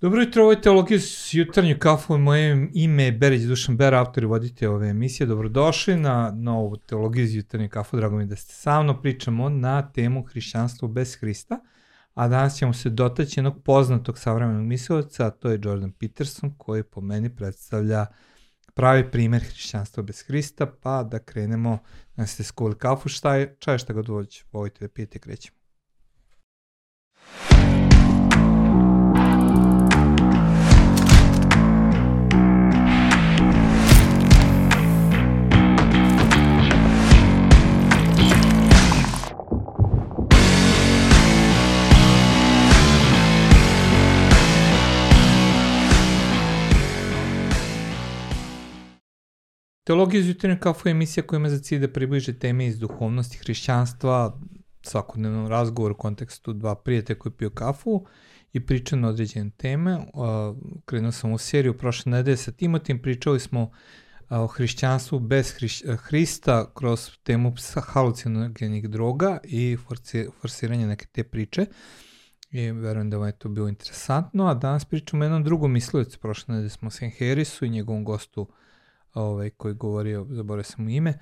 Dobro jutro, ovo je Teologija s jutarnju kafu, moje ime je Berić Dušan Ber, autor i vodite ove emisije. Dobrodošli na novu Teologiju s jutarnju kafu, drago mi da ste sa mnom. Pričamo na temu hrišćanstvo bez Hrista, a danas ćemo se dotaći jednog poznatog savremenog mislilaca, a to je Jordan Peterson, koji po meni predstavlja pravi primer hrišćanstva bez Hrista, pa da krenemo, da ste skuvali kafu, šta je, čaj šta god volite da pijete, krećemo. Teologija iz jutarnje kafu je emisija koja ima za cilj da približe teme iz duhovnosti hrišćanstva, svakodnevnom razgovoru u kontekstu dva prijatelja koji piju kafu i pričaju na određene teme. Krenuo sam u seriju prošle nedelje sa Timotijem, pričali smo o hrišćanstvu bez hriš, Hrista kroz temu halucinogenih droga i forsiranje neke te priče. I verujem da vam je to bilo interesantno, a danas pričamo o jednom drugom mislilacu. Prošle nedelje smo o Sam Harrisu i njegovom gostu uh, ovaj, koji govorio, zaboravio sam mu ime,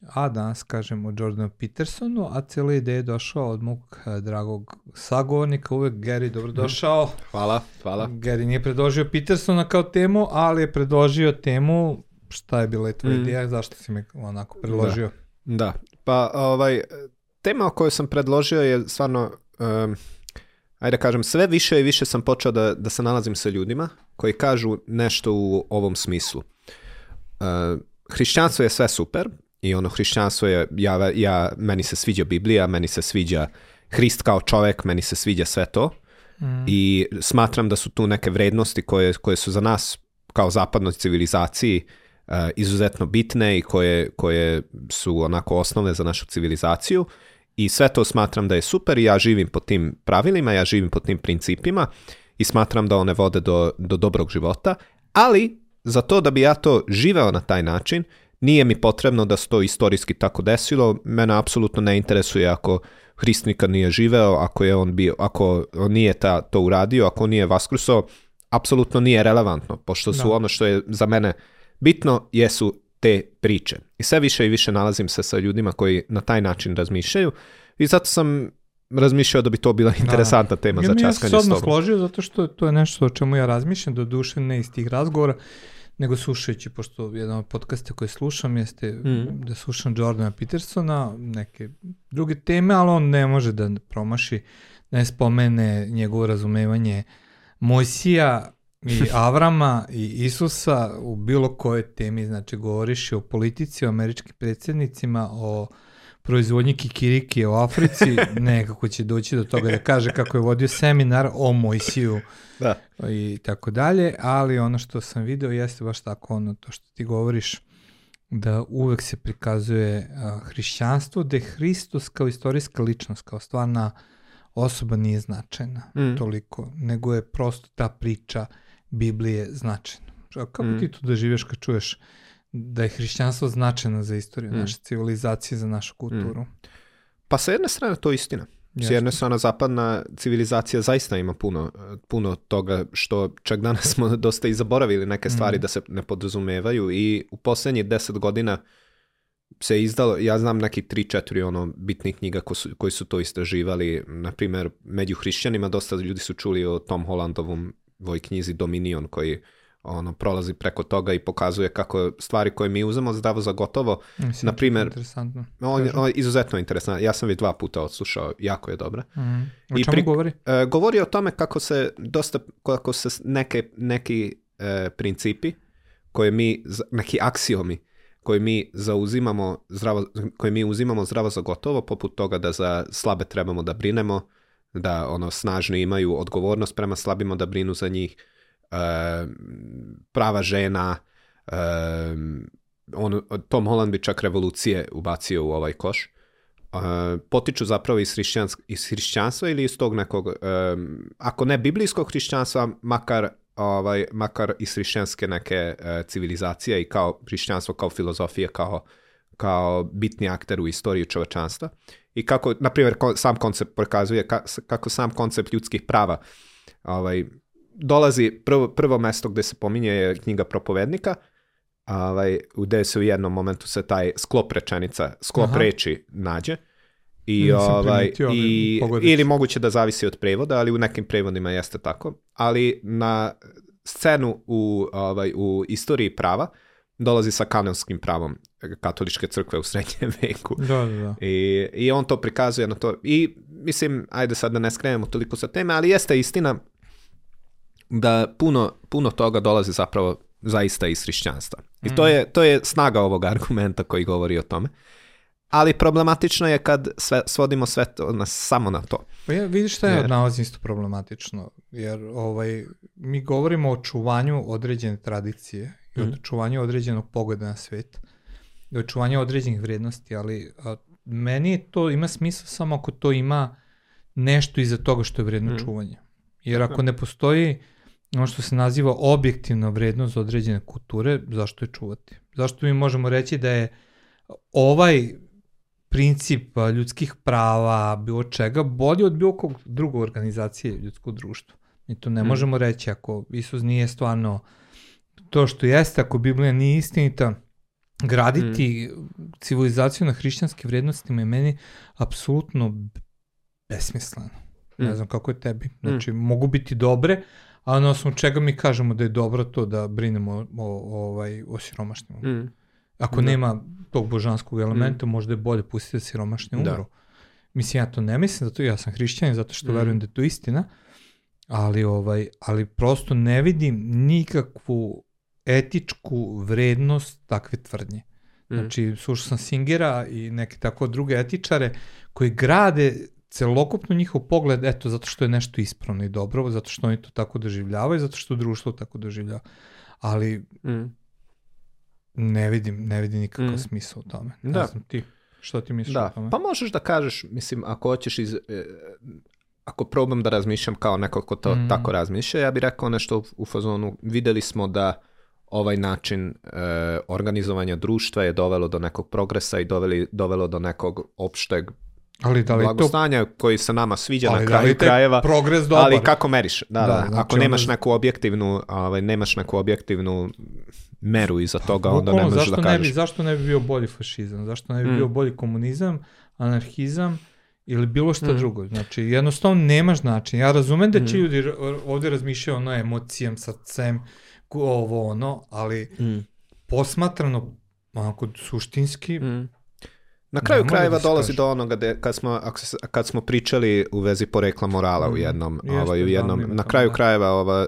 a danas kažem o Jordanu Petersonu, a cijela ideja je došla od mog eh, dragog sagovornika, uvek Gary, dobrodošao. Hvala, hvala. Gary nije predložio Petersona kao temu, ali je predložio temu, šta je bila tvoja mm. ideja, zašto si me onako predložio? Da, da. pa ovaj, tema o kojoj sam predložio je stvarno, um, ajde da kažem, sve više i više sam počeo da, da se nalazim sa ljudima koji kažu nešto u ovom smislu. Uh, hrišćanstvo je sve super i ono hrišćanstvo je, ja, ja, meni se sviđa Biblija, meni se sviđa Hrist kao čovek, meni se sviđa sve to mm. i smatram da su tu neke vrednosti koje, koje su za nas kao zapadnoj civilizaciji uh, izuzetno bitne i koje, koje su onako osnovne za našu civilizaciju i sve to smatram da je super i ja živim po tim pravilima, ja živim po tim principima i smatram da one vode do, do dobrog života, ali za to da bi ja to živeo na taj način, nije mi potrebno da se to istorijski tako desilo, mene apsolutno ne interesuje ako Hrist nikad nije živeo, ako je on bio, ako on nije ta, to uradio, ako nije vaskrusao, apsolutno nije relevantno, pošto su da. ono što je za mene bitno jesu te priče. I sve više i više nalazim se sa ljudima koji na taj način razmišljaju i zato sam razmišljao da bi to bila da. interesantna da. tema ja, za časkanje s tobom. Ja sam se odmah složio zato što to je nešto o čemu ja razmišljam, do duše ne iz tih razgovora, nego slušajući, pošto jedan od podcasta koje slušam jeste mm. da slušam Jordana Petersona, neke druge teme, ali on ne može da promaši, da ne spomene njegovo razumevanje Mojsija i Avrama i Isusa u bilo kojoj temi, znači govoriš o politici, o američkim predsjednicima, o proizvodnji kikiriki u Africi, nekako će doći do toga da kaže kako je vodio seminar o Mojsiju da. i tako dalje, ali ono što sam video jeste baš tako ono to što ti govoriš, da uvek se prikazuje a, hrišćanstvo, da je Hristos kao istorijska ličnost, kao stvarna osoba nije značajna mm. toliko, nego je prosto ta priča Biblije značajna. Kako mm. ti to doživeš kad čuješ da je hrišćanstvo značajno za istoriju mm. naše civilizacije, za našu kulturu. Mm. Pa sa jedne strane to je istina. S jedne strane zapadna civilizacija zaista ima puno, puno toga što čak danas smo dosta i zaboravili neke stvari mm. da se ne podrazumevaju i u poslednjih deset godina se izdalo, ja znam neki 3-4 ono bitnih knjiga ko su, koji su to istraživali, na primjer među hrišćanima dosta ljudi su čuli o Tom Hollandovom voj knjizi Dominion koji ono prolazi preko toga i pokazuje kako stvari koje mi uzemo zdravo za gotovo, Mislim, na primjer, interesantno. On, on je izuzetno interesantno. Ja sam već dva puta odslušao, jako je dobra. Mm. O I čemu pri, govori? Uh, govori o tome kako se dosta kako se neke neki uh, principi koje mi neki aksiomi koje mi zauzimamo zdravo, koje mi uzimamo zdravo za gotovo, poput toga da za slabe trebamo da brinemo, da ono snažni imaju odgovornost prema slabima da brinu za njih, prava žena, on, Tom Holland bi čak revolucije ubacio u ovaj koš. Potiču zapravo iz, hrišćansk, iz hrišćanstva ili iz tog nekog, ako ne biblijskog hrišćanstva, makar, ovaj, makar iz hrišćanske neke uh, civilizacije i kao hrišćanstvo, kao filozofija, kao, kao bitni akter u istoriji čovečanstva. I kako, na primjer, sam koncept prokazuje ka, kako sam koncept ljudskih prava ovaj, dolazi, prvo, prvo mesto gde se pominje je knjiga propovednika, ovaj, gde se u jednom momentu se taj sklop rečenica, sklop Aha. reči nađe. I, Nisam ovaj, i, ili moguće da zavisi od prevoda, ali u nekim prevodima jeste tako. Ali na scenu u, ovaj, u istoriji prava dolazi sa kanonskim pravom katoličke crkve u srednjem veku. Da, da, da. I, I on to prikazuje na to. I mislim, ajde sad da ne skrenemo toliko sa teme, ali jeste istina da puno, puno toga dolazi zapravo zaista iz hrišćanstva. I to je, to je snaga ovog argumenta koji govori o tome. Ali problematično je kad sve, svodimo sve to na, samo na to. Pa ja, vidiš šta je Jer- od nalazi isto problematično, jer ovaj, mi govorimo o čuvanju određene tradicije i o Mhm. čuvanju određenog pogleda na svet i o čuvanju određenih vrednosti, ali a, meni to ima smisla samo ako to ima nešto iza toga što je vredno Mhm. čuvanja. Jer ako ne postoji ono što se naziva objektivna vrednost određene kulture, zašto je čuvati? Zašto mi možemo reći da je ovaj princip ljudskih prava, bilo čega, bolji od bilo kog drugog organizacije ljudskog društva. Mi to ne Mm. možemo reći ako Isus nije stvarno to što jeste, ako Biblija nije istinita, graditi civilizaciju na hrišćanskim vrednostima je meni apsolutno besmisleno. Ne Mm. znam kako je tebi. Znači, mogu biti dobre, a na osnovu čega mi kažemo da je dobro to da brinemo o, o, ovaj, o siromašnjima. Mm. Ako Da. nema tog božanskog elementa, možda je bolje pustiti da siromašni Da. umru. Mislim, ja to ne mislim, zato ja sam hrišćanin, zato što Mm. verujem da je to istina, ali, ovaj, ali prosto ne vidim nikakvu etičku vrednost takve tvrdnje. Mm. Znači, slušao sam Singera i neke tako druge etičare koji grade celokupno njihov pogled, eto, zato što je nešto ispravno i dobro, zato što oni to tako doživljavaju, zato što društvo tako doživljava. Ali Mm. ne vidim, ne vidim nikakav Mm. smisla u tome. Ne Da. znam ti, što ti misliš Da, o tome? pa možeš da kažeš, mislim, ako hoćeš iz... e, ako probam da razmišljam kao neko ko to Mm. tako razmišlja, ja bih rekao nešto u, u fazonu, videli smo da ovaj način e, organizovanja društva je dovelo do nekog progresa i doveli, dovelo do nekog opšteg ali da li je to blagostanja koji se nama sviđa ali na da li kraju taj krajeva. progres dobar? Ali kako meriš? Da, Da, da, znači Ako nemaš onda- neku objektivnu, ovaj, nemaš neku objektivnu meru iza toga, onda ne možeš da Ne bi, kažeš. zašto ne bi bio bolji fašizam? Zašto ne bi Mm. bio bolji komunizam, anarhizam ili bilo šta Mm. drugo? Znači, jednostavno nemaš način. Ja razumem da će Mm. ljudi ovdje razmišljaju ono emocijom, srcem, ovo ono, ali Mm. posmatrano onako suštinski, Mm. Na kraju može krajeva da dolazi do onoga da kad smo, kad smo pričali u vezi porekla morala u Mhm. jednom, Jeste, ovaj, u da, jednom na kraju da. krajeva ova,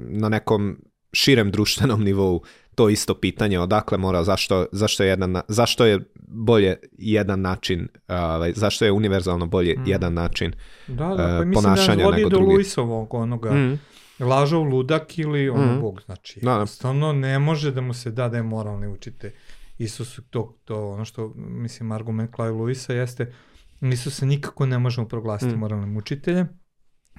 na nekom širem društvenom nivou to isto pitanje odakle mora, zašto, zašto, je, jedan, zašto je bolje jedan način, ovaj, zašto je univerzalno bolje Mm. jedan način. da, da, e, pa da ponašanja vodi nego do drugi. Luisovog onoga, Mm. lažov ludak ili ono Mhm. bog, znači Da, da. ne može da mu se da da je moralni učite. Isus to, to ono što, mislim, argument Clive Lewisa jeste Isusa nikako ne možemo proglasiti Mhm. moralnim učiteljem,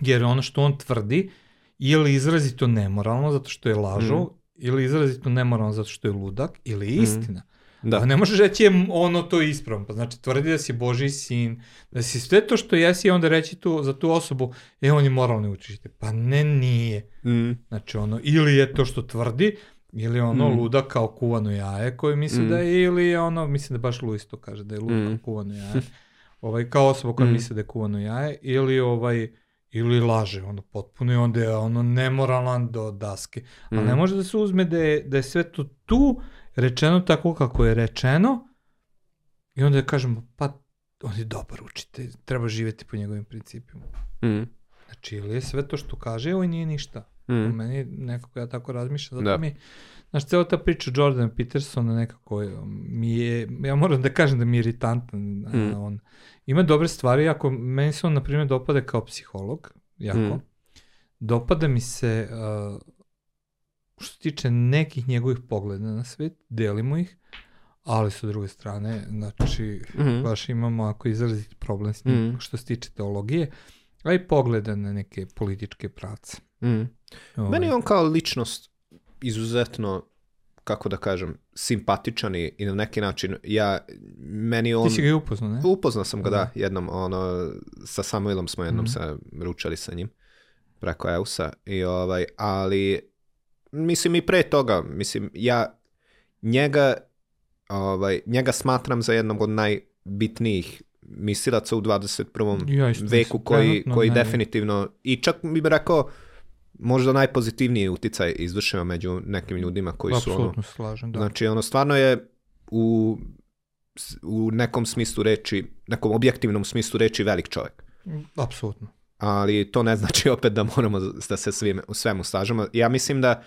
jer ono što on tvrdi ili izrazito nemoralno zato što je lažov, Mhm. ili izrazito nemoralno zato što je ludak, ili je Mhm. istina. Da. A ne možeš reći je ono to ispravno. Pa znači tvrdi da si Božji sin, da si sve to što jesi i onda reći tu, za tu osobu, e on je moralni učitelj. Pa ne, nije. Mm. Znači ono, ili je to što tvrdi, ili je ono Mm. luda kao kuvano jaje koje misli Mm. da je, ili je ono, mislim da baš Luis to kaže, da je lud Mm. kao kuvano jaje. ovaj, kao osoba koja Mm. misli da je kuvano jaje, ili ovaj, ili laže, ono, potpuno i onda je ono nemoralan do daske. Ali ne Mm. može da se uzme da je, da je sve to tu rečeno tako kako je rečeno i onda kažemo, pa on je dobar učitelj, treba živjeti po njegovim principima. Mm. Znači, ili je sve to što kaže, ovo nije ništa. Mm. Meni nekako ja tako razmišljam, zato Da. mi, znaš, cela ta priča Jordana Petersona nekako um, mi je, ja moram da kažem da mi je iritantan. Mm. on ima dobre stvari, ako meni se on, na primjer, dopada kao psiholog, jako. Mm. Dopada mi se, uh, što se tiče nekih njegovih pogleda na svet, delimo ih, ali sa druge strane, znači, Mhm. baš imamo ako izraziti problem s njim Mm. što se tiče teologije, a i pogleda na neke političke pravce. Mm. Ovaj, Meni je on kao ličnost izuzetno, kako da kažem, simpatičan i i na neki način, ja, meni on... Ti si ga upoznao, ne? Upoznao sam ga, da, Da. jednom, ono, sa Samuelom smo jednom Mhm. se ručali sa njim. preko EUS-a, i ovaj, ali mislim i pre toga, mislim, ja njega, ovaj, njega smatram za jednog od najbitnijih misilaca u 21. Ja veku koji, trenutno koji ne. definitivno, i čak bih rekao, možda najpozitivniji uticaj izvršio među nekim ljudima koji su ono, slažem, da. znači ono stvarno je u, u nekom smislu reči, nekom objektivnom smislu reči velik čovjek. Apsolutno. Ali to ne znači opet da moramo da se svim, u svemu slažemo. Ja mislim da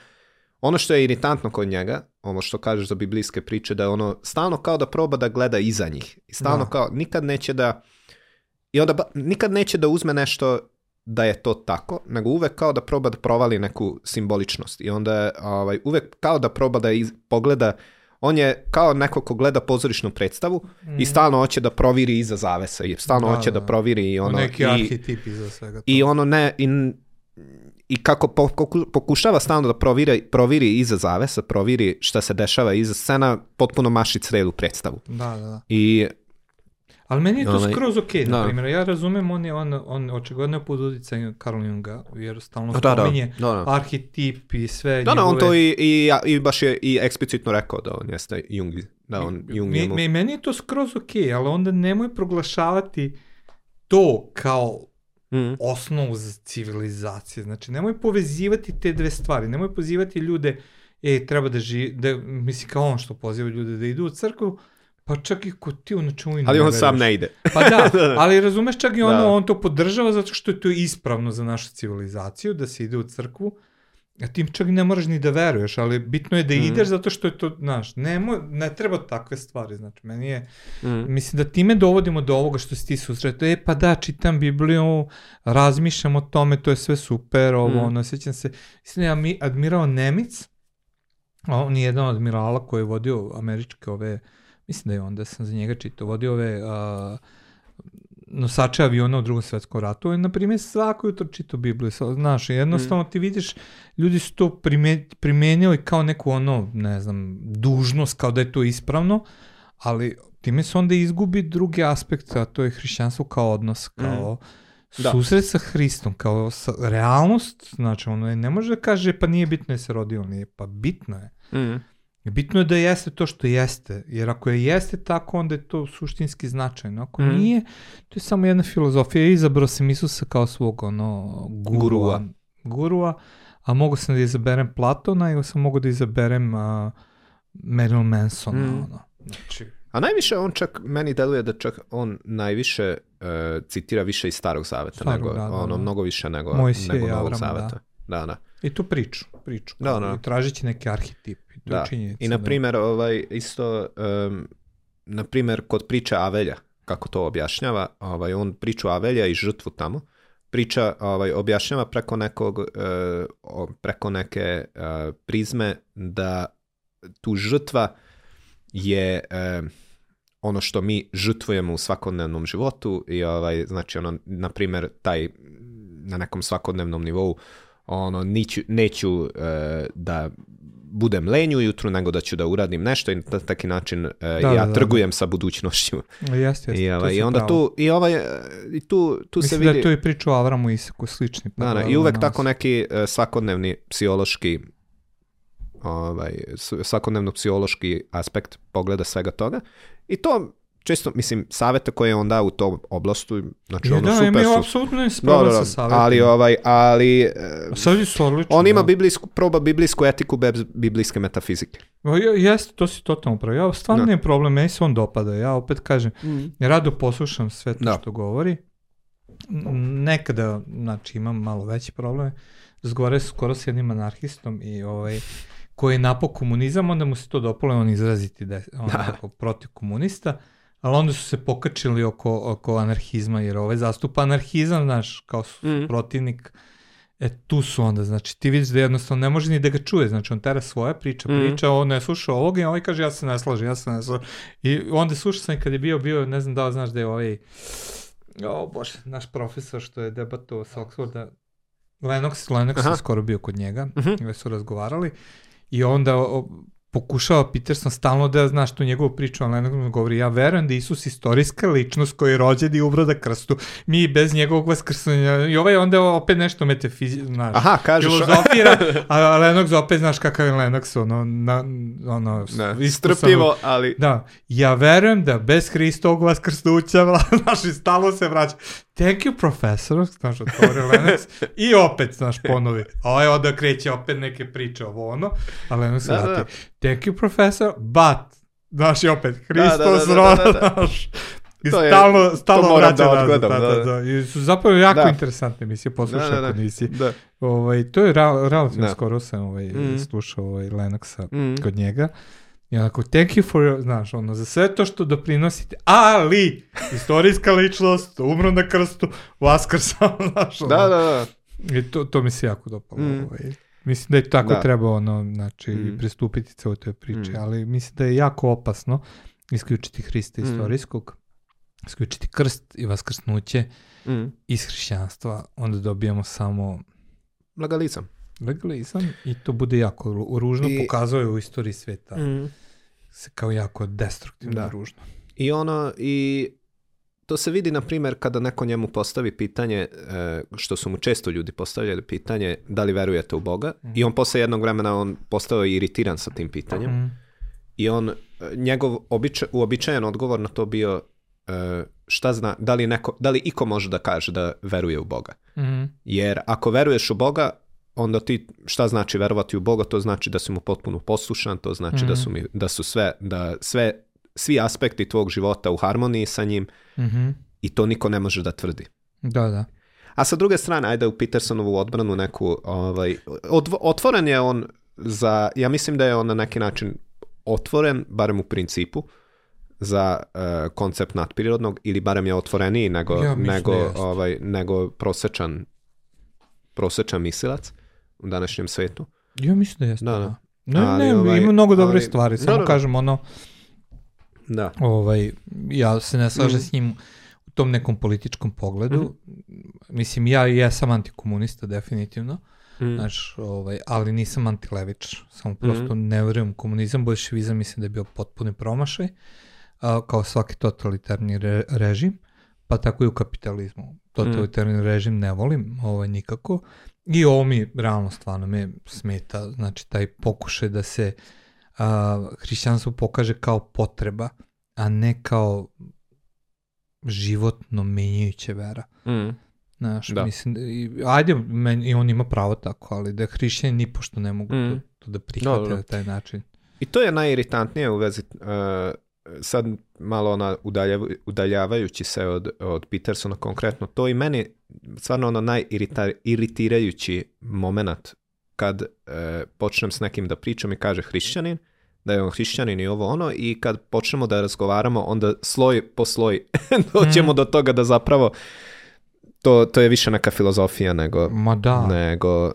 ono što je iritantno kod njega, ono što kažeš za biblijske priče, da je ono stalno kao da proba da gleda iza njih. Stalno Da. kao, nikad neće da, i onda ba- nikad neće da uzme nešto da je to tako, nego uvek kao da proba da provali neku simboličnost. I onda ovaj, uvek kao da proba da iz, pogleda, on je kao neko ko gleda pozorišnu predstavu i stalno hoće da proviri iza zavesa i stalno Mhm. Da, hoće da, da. proviri i ono... neki i, arhetip iza svega. i toga. ono ne i, i kako poku- pokušava stalno da proviri, proviri iza zavesa, proviri šta se dešava iza scena, potpuno maši celu predstavu. Da, da, da. I Ali meni je to Ovaj, skroz okej, na da. primjer. Ja razumem, on je on, on očigledno pod uticajem Carl Junga, jer stalno Da, da, spominje da, da. arhetip i sve da, da, on njegove- to i, i, i baš je i eksplicitno rekao da on jeste Jung, da on Jung Mi, njemu... mi, meni je to skroz okej, ali onda nemoj proglašavati to kao Mhm. osnovu za civilizacije. Znači, nemoj povezivati te dve stvari. Nemoj pozivati ljude, e, treba da živi, da, misli kao on što poziva ljude da idu u crkvu, pa čak i kod ti ono čemu i ne Ali on veruješ. sam ne ide. Pa da, ali razumeš čak i ono, Da. on to podržava zato što je to ispravno za našu civilizaciju, da se ide u crkvu, a tim čak ne moraš ni da veruješ, ali bitno je da Mhm. ideš zato što je to, znaš, nemo, ne treba takve stvari, znači, meni je, Mhm. mislim da time dovodimo do ovoga što si ti susretao, e pa da, čitam Bibliju, razmišljam o tome, to je sve super, ovo, Mhm. ono, sjećam se, mislim da je mi- admiral Nemic, on je jedan od admirala koji je vodio američke ove, mislim da je onda sam za njega čitao, vodio ove a, nosače aviona u drugom svetskom ratu, je, na primjer, svako jutro čitao Bibliju, znaš, jednostavno ti vidiš, ljudi su to prime, primenili kao neku ono, ne znam, dužnost, kao da je to ispravno, ali time se onda izgubi drugi aspekt, a to je hrišćanstvo kao odnos, kao Da. susret sa Hristom, kao sa, realnost, znači ono je, ne može da kaže pa nije bitno je se rodio, nije, pa bitno je. Mhm. Bitno je da jeste to što jeste, jer ako je jeste tako, onda je to suštinski značajno. Ako Mhm. nije, to je samo jedna filozofija. Izabrao sam Isusa kao svog ono, gurua, Gurua. gurua, a mogu sam da izaberem Platona ili sam mogu da izaberem uh, Marilyn Mansona. Mhm. Ono. Znači, A najviše on čak, meni deluje da čak on najviše e, citira više iz starog zaveta, Starog, nego, da, da, ono, da. mnogo više nego, Mojsije nego novog Avrama, zaveta. Da, da. I tu priču, priču. Da, da. I tražit će neki arhetip. I to Da. činjenica. I na primjer, ovaj, isto, um, na primjer, kod priče Avelja, kako to objašnjava, ovaj, on priču Avelja i žrtvu tamo, priča ovaj, objašnjava preko nekog, o- preko neke e, prizme da tu žrtva je e, ono što mi žrtvujemo u svakodnevnom životu i ovaj, znači ono, na primjer, taj na nekom svakodnevnom nivou ono, niću, neću e, da budem lenju jutru, nego da ću da uradim nešto i na taki način e, Da, ja da, da, trgujem sa budućnošću. Jeste, jeste. I, ovaj, I onda pravo. tu, i ovaj, e, i tu, tu se Mislim vidi... da je to i priča o Avramu i Isaku slični. Da, da, I uvek nas. tako neki e, svakodnevni psihološki ovaj, svakodnevno psihološki aspekt pogleda svega toga. I to često, mislim, savete koje je on dao u tom oblastu, znači Je, ono da, super su. apsolutno ne Da, spravo da, sa da, savjetima. ali ovaj, ali e, Savjeti su odlični. on ima da. biblijsku, proba biblijsku etiku bez biblijske metafizike. O, je- Jeste, to si totalno pravo. Ja stvarno Da. nije problem, meni se on dopada. Ja opet kažem, rado poslušam sve to Da. što govori. Nekada, znači, imam malo veći problem. Razgovaraju skoro s jednim anarhistom i ovaj, koji je napao komunizam, onda mu se to dopalo, on izraziti da je onako protiv komunista, ali onda su se pokačili oko, oko anarhizma, jer ovaj zastupa anarhizam, znaš, kao su Mhm. protivnik E tu su onda, znači ti vidiš da jednostavno ne može ni da ga čuje, znači on tera svoja priča, Mhm. priča, on ne sluša ovoga i ovaj kaže ja se ne slažem, ja se ne slažem. I onda slušao sam i kad je bio, bio, ne znam da li znaš da je ovaj, o bože, naš profesor što je debatovao sa Oxforda, Lennox, Lennox Aha. je skoro bio kod njega, Mhm. gde su razgovarali i onda o, pokušava Peterson stalno da znaš tu njegovu priču, ali Lennon govori, ja verujem da Isus istorijska ličnost koji je rođen i umro da krstu, mi bez njegovog vaskrsenja, i ovaj onda opet nešto metafizi, znaš, Aha, kažeš. filozofira, a Lennox opet znaš kakav je Lennox, ono, na, ono, Ne, strpljivo, ali... Da, ja verujem da bez Hristovog vaskrsnuća, znaš, i stalno se vraća. Thank you, professor, znaš, otvori Lennox, i opet, znaš, ponovi. A ovaj onda kreće opet neke priče ovo ono, a Lennox se Da, vrati. da. Thank you, professor, but, znaš, i opet, Hristos, da, da, da, da, da. znaš, i To je- stalno, to stalno moram vraća da odgledam, da, da, da, da. da. I su zapravo jako Da. interesantne emisije, poslušaj Da, da, da. ako nisi. Da. Ovaj, to je ra relativno Da. skoro sam ovaj, Mm. slušao ovaj Lennoxa Mm. kod njega. I onako, thank you for, your, znaš, ono, za sve to što doprinosite, ali, istorijska ličnost, umro na krstu, vaskrsam, znaš, ono. Da, da, da. I to, to mi se jako dopalo. Mm. Ovaj. Mislim da je tako Da. treba, ono, znači, Mm. pristupiti celoj toj priči, Mm. ali mislim da je jako opasno isključiti Hrista Mm. istorijskog, isključiti krst i vaskrsnuće Mm. iz hrišćanstva, onda dobijamo samo Legalizam. legalizam i to bude jako ru- ružno, I- pokazao je u istoriji sveta Mm. se kao jako destruktivno Da. ružno. I ono, i to se vidi, na primjer, kada neko njemu postavi pitanje, e, što su mu često ljudi postavljali pitanje, da li verujete u Boga, i on posle jednog vremena on postao iritiran sa tim pitanjem, Mm. i on, e, njegov običa, uobičajen odgovor na to bio, e, šta zna, da li, neko, da li iko može da kaže da veruje u Boga? Mm. Jer ako veruješ u Boga, onda ti, šta znači verovati u Boga? To znači da si mu potpuno poslušan, to znači da Mhm. su, mi, da su sve, da sve, svi aspekti tvog života u harmoniji sa njim Mhm. i to niko ne može da tvrdi. Da, da. A sa druge strane, ajde u Petersonovu odbranu neku, ovaj, otvoren je on za, ja mislim da je on na neki način otvoren, barem u principu, za e, koncept nadprirodnog ili barem je otvoreniji nego, Ja nego, da ovaj, nego prosečan, prosečan misilac u današnjem svetu. Ja mislim da jeste. Da, Da, da. Ne, Ali, ne, ovaj, ima mnogo dobrih ali- stvari, Da, samo da, da. kažem ono, Da. ovaj, ja se ne slažem Mm. s njim u tom nekom političkom pogledu. Mislim, ja i jesam antikomunista, definitivno. Mm. Znaš, ovaj, ali nisam antilevič, samo prosto ne verujem komunizam, bolševizam mislim da je bio potpuni promašaj, a, kao svaki totalitarni re- režim, pa tako i u kapitalizmu. Totalitarni režim ne volim ovaj, nikako i ovo mi realno stvarno me smeta, znači taj pokušaj da se a, hrišćanstvo pokaže kao potreba, a ne kao životno menjajuće vera. Mm. Znaš, Da. mislim, i, ajde, men, i on ima pravo tako, ali da hrišćani nipošto ne mogu Mm. to, to da prihvate Dobro. na taj način. I to je najiritantnije u vezi, uh, sad malo ona udaljav, udaljavajući se od, od Petersona konkretno, to i meni stvarno ono najiritirajući moment kad uh, počnem s nekim da pričam i kaže hrišćanin, da je on hrišćanin i ovo ono, i kad počnemo da razgovaramo, onda sloj po sloj doćemo Mm. do toga da zapravo to, to je više neka filozofija nego, Ma da, nego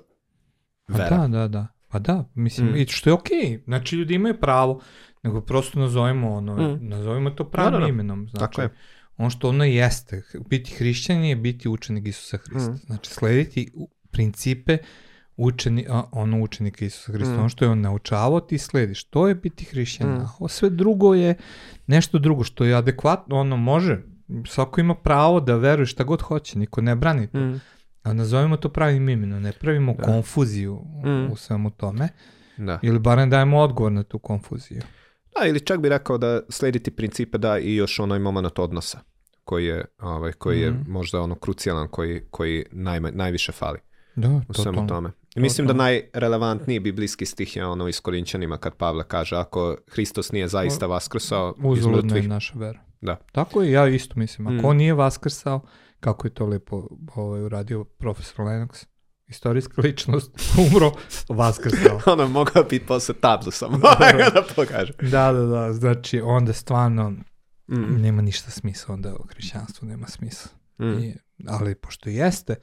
Ma vera. da, da, da. Pa da, mislim, Mm. i što je okej, znači ljudi imaju pravo, nego prosto nazovimo ono, Mm. nazovimo to pravim Da, da, da. imenom. Znači, Tako je. ono što ono jeste, biti hrišćan je biti učenik Isusa Hrista. Mm. Znači, slediti principe učeni, a, ono učenika Isusa Hrista. Mm. Ono što je on naučavao, ti slediš. To je biti hrišćan. Mm. Ovo sve drugo je nešto drugo što je adekvatno, ono može, svako ima pravo da veruje šta god hoće, niko ne brani to. Mm. A nazovimo to pravim imenom, ne pravimo Da. konfuziju u- Mm. u svemu tome. Da. Ili barem dajemo odgovor na tu konfuziju. Da, ili čak bi rekao da slediti principe da i još onaj moment odnosa koji je, ovaj, koji je Mhm. možda ono krucijalan, koji, koji najma, najviše fali Da, u svemu tome. I mislim da najrelevantniji biblijski stih je ono iz Korinćanima kad Pavle kaže ako Hristos nije zaista vaskrsao iz Uzaludna je mrtvih. naša vera. Da. Tako je, ja isto mislim. Ako Mm. on nije vaskrsao, kako je to lepo ovaj, uradio profesor Lennox, istorijska ličnost, umro, vaskrsao. ono mogao biti posle tablu samo da pokaže. da, da, da, znači onda stvarno Mm. nema ništa smisla, onda u hrišćanstvu nema smisla. Mm. I, ali pošto jeste,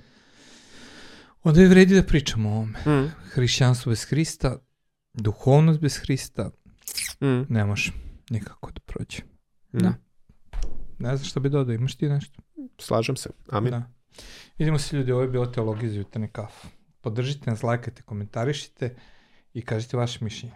onda je vredi da pričamo o ovome. Mm. Hrišćanstvo bez Hrista, duhovnost bez Hrista, Mm. ne može nikako da prođe. Mm. Da. Ne znam šta bi dodao, imaš ti nešto? Slažem se. Amin. Da. Vidimo se ljudi, ovo je bilo teologija za jutarnji kafu. Podržite nas, lajkajte, komentarišite i kažite vaše mišljenje.